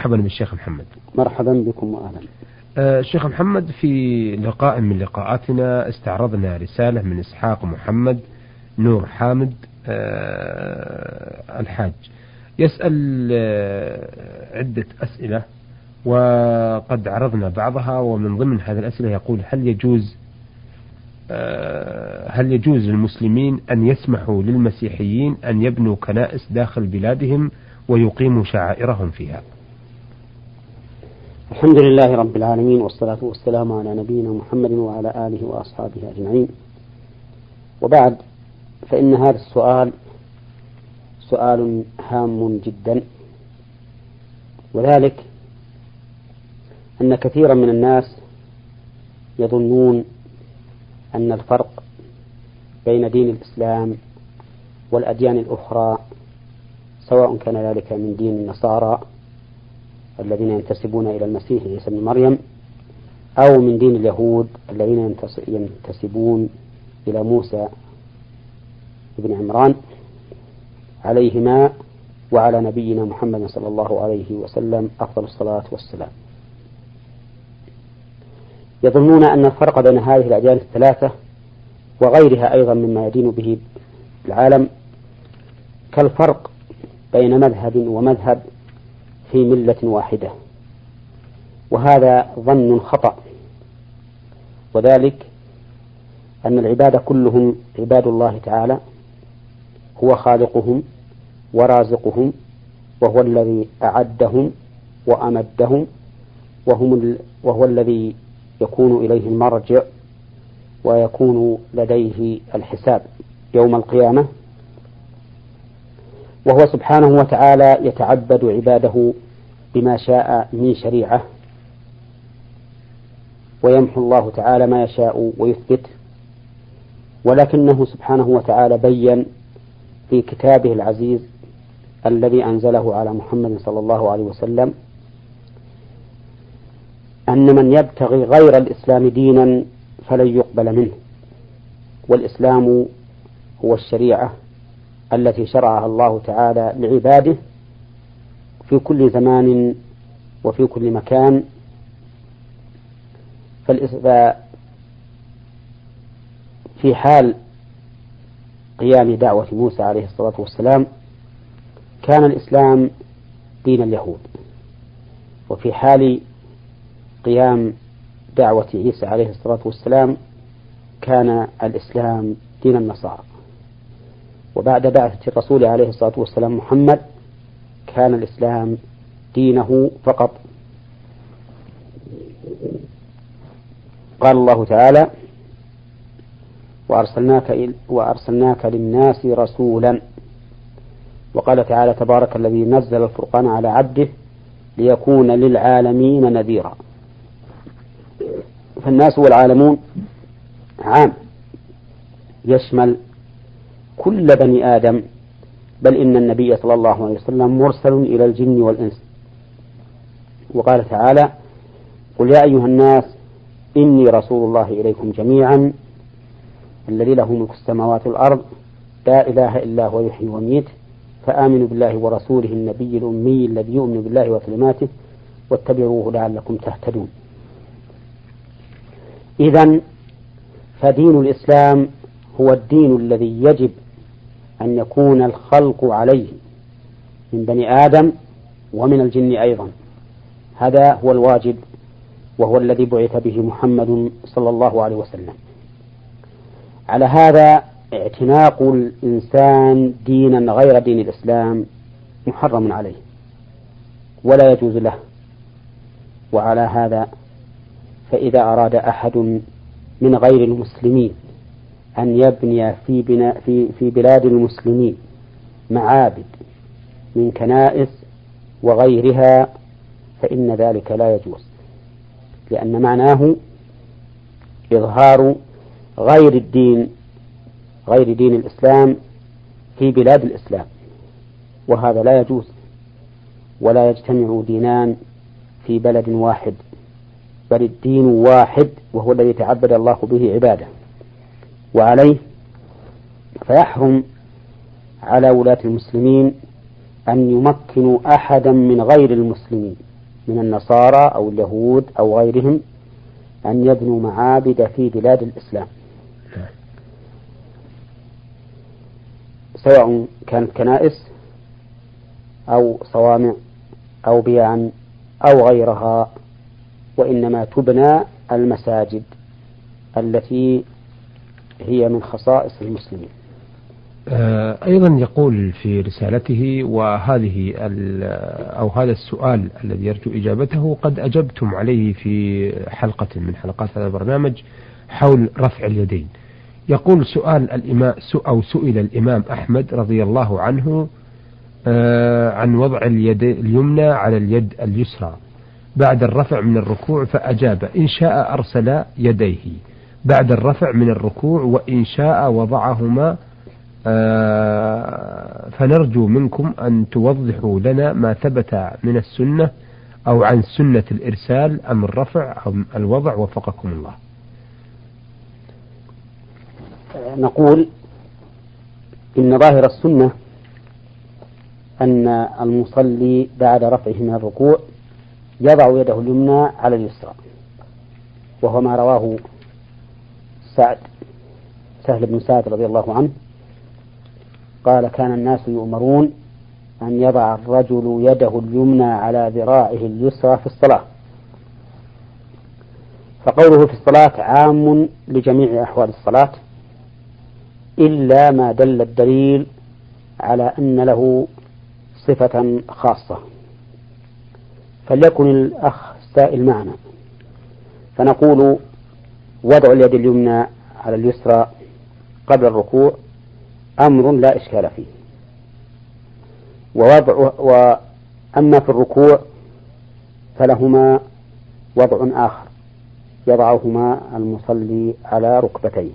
مرحبا بالشيخ محمد. مرحبا بكم وأهلا. آه شيخ محمد في لقاء من لقاءاتنا استعرضنا رسالة من إسحاق محمد نور حامد آه الحاج. يسأل آه عدة أسئلة وقد عرضنا بعضها ومن ضمن هذه الأسئلة يقول هل يجوز آه هل يجوز للمسلمين أن يسمحوا للمسيحيين أن يبنوا كنائس داخل بلادهم ويقيموا شعائرهم فيها؟ الحمد لله رب العالمين والصلاة والسلام على نبينا محمد وعلى آله وأصحابه أجمعين. وبعد فإن هذا السؤال سؤال هام جدا. وذلك أن كثيرا من الناس يظنون أن الفرق بين دين الإسلام والأديان الأخرى سواء كان ذلك من دين النصارى الذين ينتسبون إلى المسيح عيسى بن مريم أو من دين اليهود الذين ينتسبون إلى موسى بن عمران عليهما وعلى نبينا محمد صلى الله عليه وسلم أفضل الصلاة والسلام. يظنون أن الفرق بين هذه الأديان الثلاثة وغيرها أيضا مما يدين به العالم كالفرق بين مذهب ومذهب في ملة واحدة. وهذا ظن خطأ. وذلك أن العباد كلهم عباد الله تعالى هو خالقهم ورازقهم وهو الذي أعدهم وأمدهم وهم وهو الذي يكون إليه المرجع ويكون لديه الحساب يوم القيامة. وهو سبحانه وتعالى يتعبد عباده بما شاء من شريعة ويمحو الله تعالى ما يشاء ويثبت ولكنه سبحانه وتعالى بين في كتابه العزيز الذي أنزله على محمد صلى الله عليه وسلم أن من يبتغي غير الإسلام دينا فلن يقبل منه والإسلام هو الشريعة. التي شرعها الله تعالى لعباده في كل زمان وفي كل مكان. في حال قيام دعوة موسى عليه الصلاة والسلام كان الإسلام دين اليهود. وفي حال قيام دعوة عيسى عليه الصلاة والسلام كان الإسلام دين النصارى. وبعد بعثة الرسول عليه الصلاة والسلام محمد كان الإسلام دينه فقط. قال الله تعالى وأرسلناك, وأرسلناك للناس رسولا. وقال تعالى تبارك الذي نزل الفرقان على عبده ليكون للعالمين نذيرا. فالناس والعالمون عام. يشمل كل بني آدم بل إن النبي صلى الله عليه وسلم مرسل إلى الجن والإنس. وقال تعالى قل يا أيها الناس إني رسول الله إليكم جميعا الذي له ملك السماوات والأرض لا إله إلا هو يحيي ويميت فآمنوا بالله ورسوله النبي الأمي الذي يؤمن بالله وكلماته واتبعوه لعلكم تهتدون. إذا فدين الإسلام هو الدين الذي يجب أن يكون الخلق عليه من بني آدم ومن الجن أيضا. هذا هو الواجب وهو الذي بعث به محمد صلى الله عليه وسلم. على هذا اعتناق الإنسان دينا غير دين الإسلام محرم عليه ولا يجوز له. وعلى هذا فإذا أراد أحد من غير المسلمين أن يبني في, بناء في, في بلاد المسلمين معابد من كنائس وغيرها فإن ذلك لا يجوز لأن معناه إظهار غير الدين غير دين الإسلام في بلاد الإسلام وهذا لا يجوز ولا يجتمع دينان في بلد واحد بل الدين واحد وهو الذي تعبد الله به عباده. وعليه فيحرم على ولاة المسلمين أن يمكنوا أحدا من غير المسلمين من النصارى أو اليهود أو غيرهم أن يبنوا معابد في بلاد الإسلام. سواء كانت كنائس أو صوامع أو بيعا أو غيرها وإنما تبنى المساجد التي هي من خصائص المسلمين. آه، أيضا يقول في رسالته وهذه أو هذا السؤال الذي يرجو إجابته قد أجبتم عليه في حلقة من حلقات هذا البرنامج حول رفع اليدين. يقول سؤال الإمام أو سئل الإمام أحمد رضي الله عنه آه، عن وضع اليد اليمنى على اليد اليسرى. بعد الرفع من الركوع فأجاب إن شاء أرسل يديه. بعد الرفع من الركوع وإن شاء وضعهما آه، فنرجو منكم أن توضحوا لنا ما ثبت من السنة أو عن سنة الإرسال أم الرفع أم الوضع وفقكم الله. نقول إن ظاهر السنة أن المصلي بعد رفعه من الركوع يضع يده اليمنى على اليسرى وهو ما رواه سعد سهل بن سعد رضي الله عنه قال كان الناس يؤمرون أن يضع الرجل يده اليمنى على ذراعه اليسرى في الصلاة. فقوله في الصلاة عام لجميع أحوال الصلاة إلا ما دل الدليل على أن له صفة خاصة. فليكن الأخ سائل معنا. فنقول وضع اليد اليمنى على اليسرى قبل الركوع أمر لا إشكال فيه. ووضع وأما في الركوع فلهما وضع آخر يضعهما المصلي على ركبتيه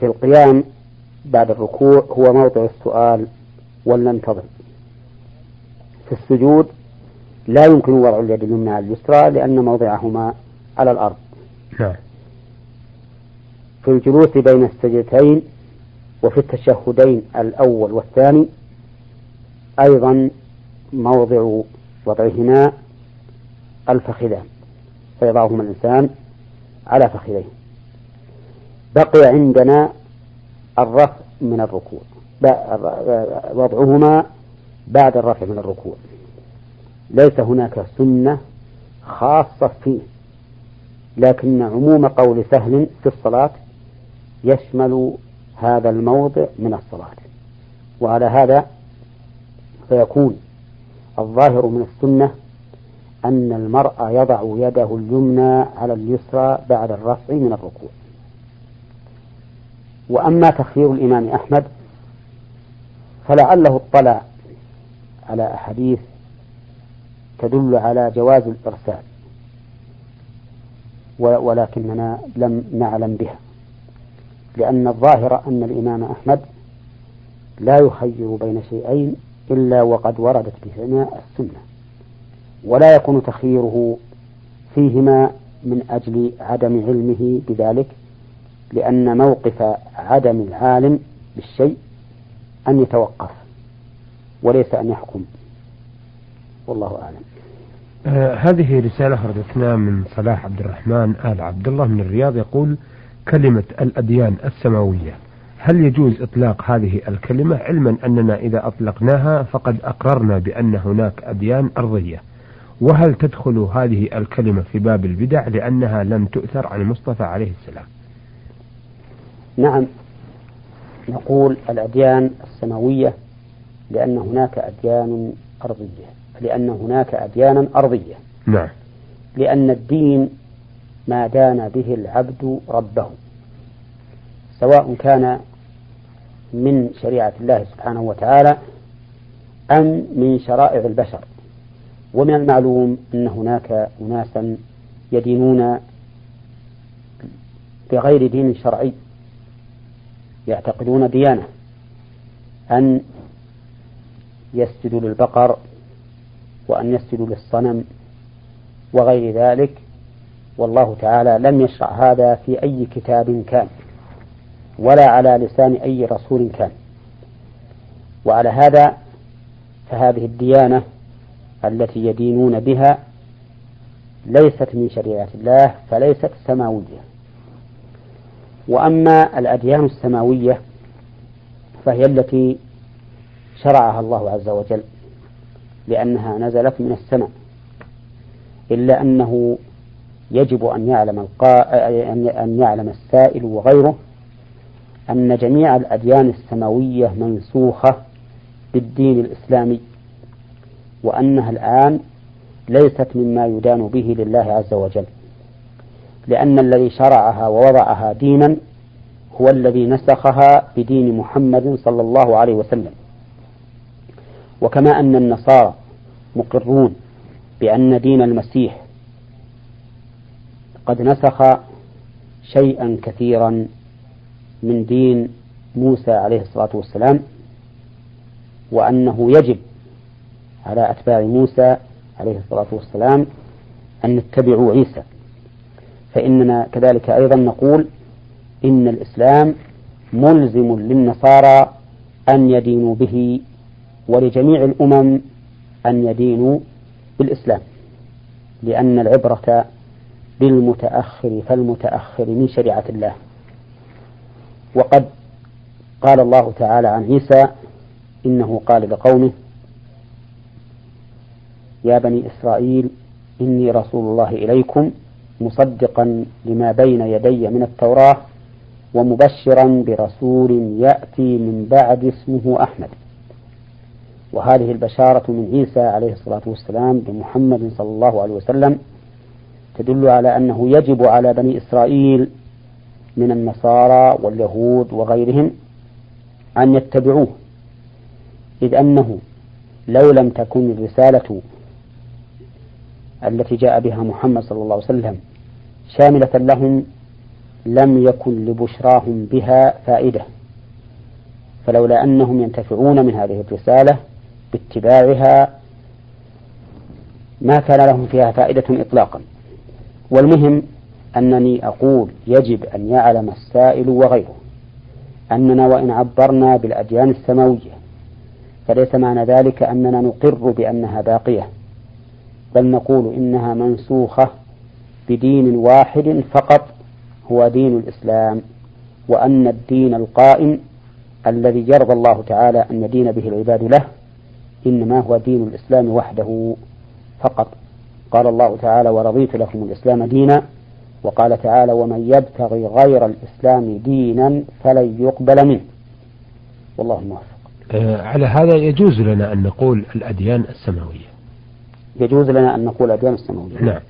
في القيام بعد الركوع هو موضع السؤال ولننتظر في السجود لا يمكن وضع اليد اليمنى على اليسرى لأن موضعهما على الأرض. نعم. في الجلوس بين السجدتين وفي التشهدين الأول والثاني أيضا موضع وضعهما الفخذان فيضعهما الإنسان على فخذيه. بقي عندنا الرفع من الركوع وضعهما بعد الرفع من الركوع. ليس هناك سنة خاصة فيه. لكن عموم قول سهل في الصلاة يشمل هذا الموضع من الصلاة. وعلى هذا فيكون الظاهر من السنة أن المرء يضع يده اليمنى على اليسرى بعد الرفع من الركوع. وأما تخيير الإمام أحمد فلعله اطلع على أحاديث تدل على جواز الإرسال. ولكننا لم نعلم بها. لأن الظاهر أن الإمام أحمد لا يخير بين شيئين إلا وقد وردت بهما السنة ولا يكون تخييره فيهما من أجل عدم علمه بذلك لأن موقف عدم العالم بالشيء أن يتوقف وليس أن يحكم. والله أعلم. آه هذه رسالة أخرجتنا من صلاح عبد الرحمن آل عبد الله من الرياض يقول كلمة الأديان السماوية. هل يجوز إطلاق هذه الكلمة؟ علما أننا إذا أطلقناها فقد أقررنا بأن هناك أديان أرضية. وهل تدخل هذه الكلمة في باب البدع؟ لأنها لم تؤثر عن المصطفى عليه السلام. نعم. نقول الأديان السماوية لأن هناك أديان أرضية. لأن هناك أديانا أرضية. نعم. لأن الدين ما دان به العبد ربه. سواء كان من شريعة الله سبحانه وتعالى أم من شرائع البشر. ومن المعلوم أن هناك أناسا يدينون بغير دين شرعي يعتقدون ديانة. أن يسجدوا للبقر وأن يسجدوا للصنم وغير ذلك والله تعالى لم يشرع هذا في أي كتاب كان ولا على لسان أي رسول كان. وعلى هذا فهذه الديانة التي يدينون بها ليست من شريعة الله فليست سماوية. وأما الأديان السماوية فهي التي شرعها الله عز وجل. لأنها نزلت من السماء إلا أنه يجب أن يعلم القا... أن يعلم السائل وغيره أن جميع الأديان السماوية منسوخة بالدين الإسلامي وأنها الآن ليست مما يدان به لله عز وجل لأن الذي شرعها ووضعها دينا هو الذي نسخها بدين محمد صلى الله عليه وسلم. وكما أن النصارى مقرون بأن دين المسيح قد نسخ شيئا كثيرا من دين موسى عليه الصلاة والسلام وأنه يجب على أتباع موسى عليه الصلاة والسلام أن يتبعوا عيسى. فإننا كذلك أيضا نقول إن الإسلام ملزم للنصارى أن يدينوا به ولجميع الأمم أن يدينوا بالإسلام لأن العبرة بالمتأخر فالمتأخر من شريعة الله. وقد قال الله تعالى عن عيسى إنه قال لقومه يا بني إسرائيل إني رسول الله إليكم مصدقا لما بين يدي من التوراة ومبشرا برسول يأتي من بعد اسمه أحمد. وهذه البشارة من عيسى عليه الصلاة والسلام بمحمد صلى الله عليه وسلم تدل على أنه يجب على بني إسرائيل من النصارى واليهود وغيرهم أن يتبعوه إذ أنه لو لم تكن الرسالة التي جاء بها محمد صلى الله عليه وسلم شاملة لهم لم يكن لبشراهم بها فائدة فلولا أنهم ينتفعون من هذه الرسالة باتباعها ما كان لهم فيها فائدة إطلاقا. والمهم أنني أقول يجب أن يعلم السائل وغيره أننا وإن عبرنا بالأديان السماوية فليس معنى ذلك أننا نقر بأنها باقية بل نقول إنها منسوخة بدين واحد فقط هو دين الإسلام وأن الدين القائم الذي يرضى الله تعالى أن يدين به العباد له إنما هو دين الإسلام وحده فقط. قال الله تعالى ورضيت لكم الإسلام دينا. وقال تعالى ومن يبتغي غير الإسلام دينا فلن يقبل منه. والله الموفق آه على هذا يجوز لنا أن نقول الأديان السماوية. يجوز لنا أن نقول الأديان السماوية. نعم.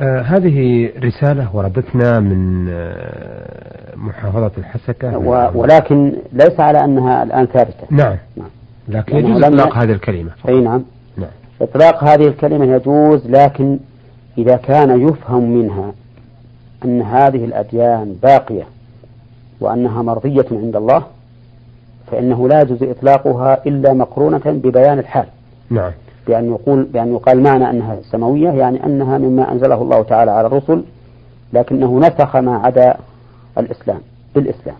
آه هذه رسالة وردتنا من آه محافظة الحسكة. ولكن ليس على أنها الآن ثابتة. نعم, نعم. لكن يجوز إطلاق هذه الكلمة أي نعم. نعم. إطلاق هذه الكلمة يجوز لكن إذا كان يفهم منها أن هذه الأديان باقية وأنها مرضية عند الله فإنه لا يجوز إطلاقها إلا مقرونة ببيان الحال. نعم. بأن يقول بأن يقال معنى أنها سماوية يعني أنها مما أنزله الله تعالى على الرسل لكنه نسخ ما عدا الإسلام بالإسلام.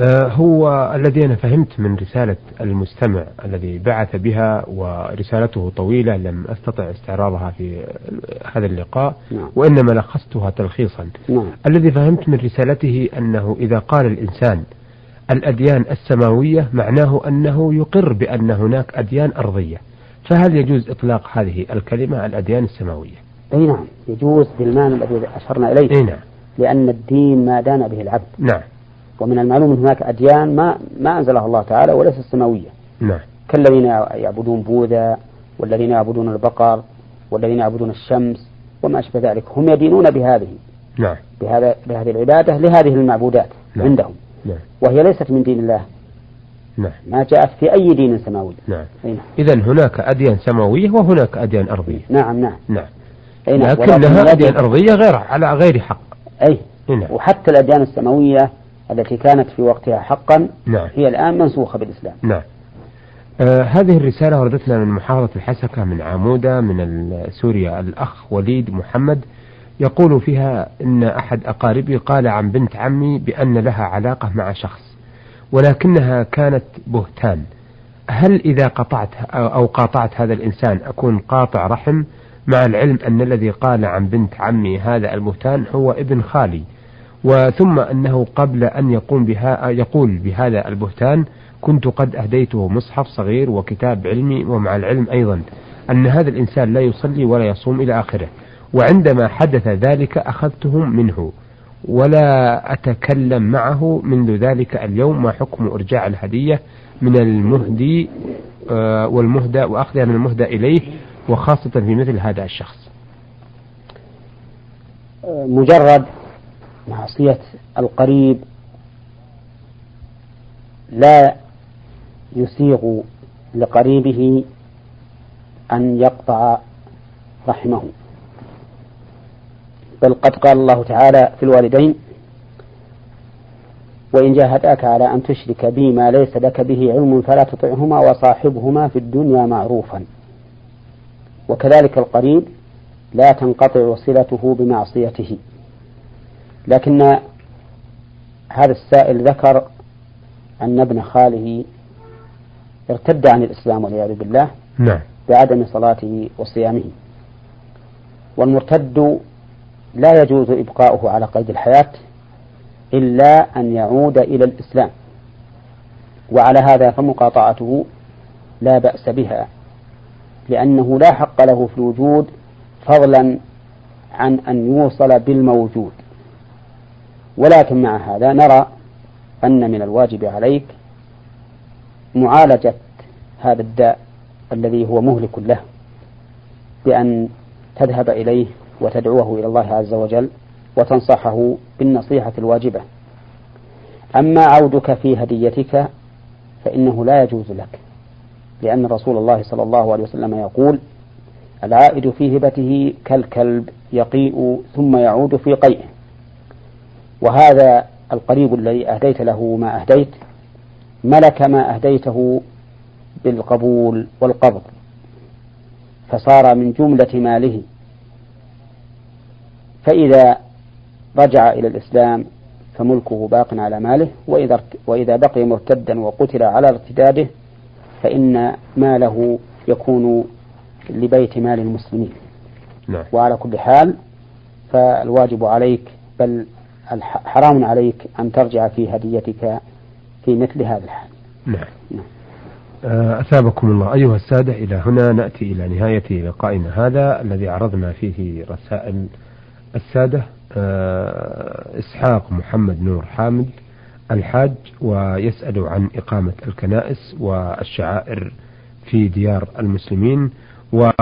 هو الذي أنا فهمت من رسالة المستمع الذي بعث بها ورسالته طويلة لم أستطع استعراضها في هذا اللقاء نعم. وإنما لخصتها تلخيصا. نعم. الذي فهمت من رسالته أنه إذا قال الإنسان الأديان السماوية معناه أنه يقر بأن هناك أديان أرضية. فهل يجوز إطلاق هذه الكلمة الأديان السماوية؟ أي نعم يجوز بالمعنى الذي أشرنا إليه. أي نعم. لأن الدين ما دان به العبد. نعم. ومن المعلوم أن هناك أديان ما ما أنزلها الله تعالى وليست سماوية نعم. كالذين يعبدون بوذا والذين يعبدون البقر والذين يعبدون الشمس وما أشبه ذلك. هم يدينون بهذه. نعم. بهذا بهذه العبادة لهذه المعبودات نعم. عندهم. نعم. وهي ليست من دين الله. نعم. ما جاءت في أي دين سماوي نعم. نعم. إذا هناك أديان سماوية وهناك أديان أرضية. نعم نعم. نعم. نعم. لكنها أديان أرضية غير على غير حق. أي. نعم وحتى الأديان السماوية التي كانت في وقتها حقا نعم. هي الآن منسوخة بالإسلام. نعم. آه هذه الرسالة وردتنا من محافظة الحسكة من عمودة من سوريا. الأخ وليد محمد يقول فيها إن أحد أقاربي قال عن بنت عمي بأن لها علاقة مع شخص ولكنها كانت بهتان. هل إذا قطعت أو قاطعت هذا الإنسان أكون قاطع رحم مع العلم أن الذي قال عن بنت عمي هذا البهتان هو ابن خالي؟ وثم أنه قبل أن يقوم بها يقول بهذا البهتان كنت قد أهديته مصحف صغير وكتاب علمي ومع العلم أيضا أن هذا الإنسان لا يصلي ولا يصوم إلى آخره وعندما حدث ذلك أخذتهم منه ولا أتكلم معه منذ ذلك اليوم ما حكم إرجاع الهدية من المهدي آه، والمهدى وأخذها من المهدى إليه وخاصة في مثل هذا الشخص. مجرد معصية القريب لا يسيغ لقريبه أن يقطع رحمه. بل قد قال الله تعالى في الوالدين وإن جاهداك على أن تشرك بي ما ليس لك به علم فلا تطعهما وصاحبهما في الدنيا معروفا. وكذلك القريب لا تنقطع صلته بمعصيته. لكن هذا السائل ذكر أن ابن خاله ارتد عن الإسلام والعياذ بالله نعم. بعدم صلاته وصيامه. والمرتد لا يجوز إبقاؤه على قيد الحياة إلا أن يعود إلى الإسلام. وعلى هذا فمقاطعته لا بأس بها لأنه لا حق له في الوجود فضلا عن أن يوصل بالموجود. ولكن مع هذا نرى أن من الواجب عليك معالجة هذا الداء الذي هو مهلك له بأن تذهب إليه وتدعوه إلى الله عز وجل وتنصحه بالنصيحة الواجبة. أما عودك في هديتك فإنه لا يجوز لك لأن رسول الله صلى الله عليه وسلم يقول العائد في هبته كالكلب يقيء ثم يعود في قيئه. وهذا القريب الذي أهديت له ما أهديت ملك ما أهديته بالقبول والقبض فصار من جملة ماله فإذا رجع إلى الإسلام فملكه باق على ماله وإذا وإذا بقي مرتدا وقتل على ارتداده فإن ماله يكون لبيت مال المسلمين نعم. وعلى كل حال فالواجب عليك بل حرام عليك أن ترجع في هديتك في مثل هذا الحال. نعم, نعم. آه، أثابكم الله. أيها السادة إلى هنا نأتي إلى نهاية لقائنا هذا الذي عرضنا فيه رسائل السادة. آه، إسحاق محمد نور حامد الحاج ويسأل عن إقامة الكنائس والشعائر في ديار المسلمين و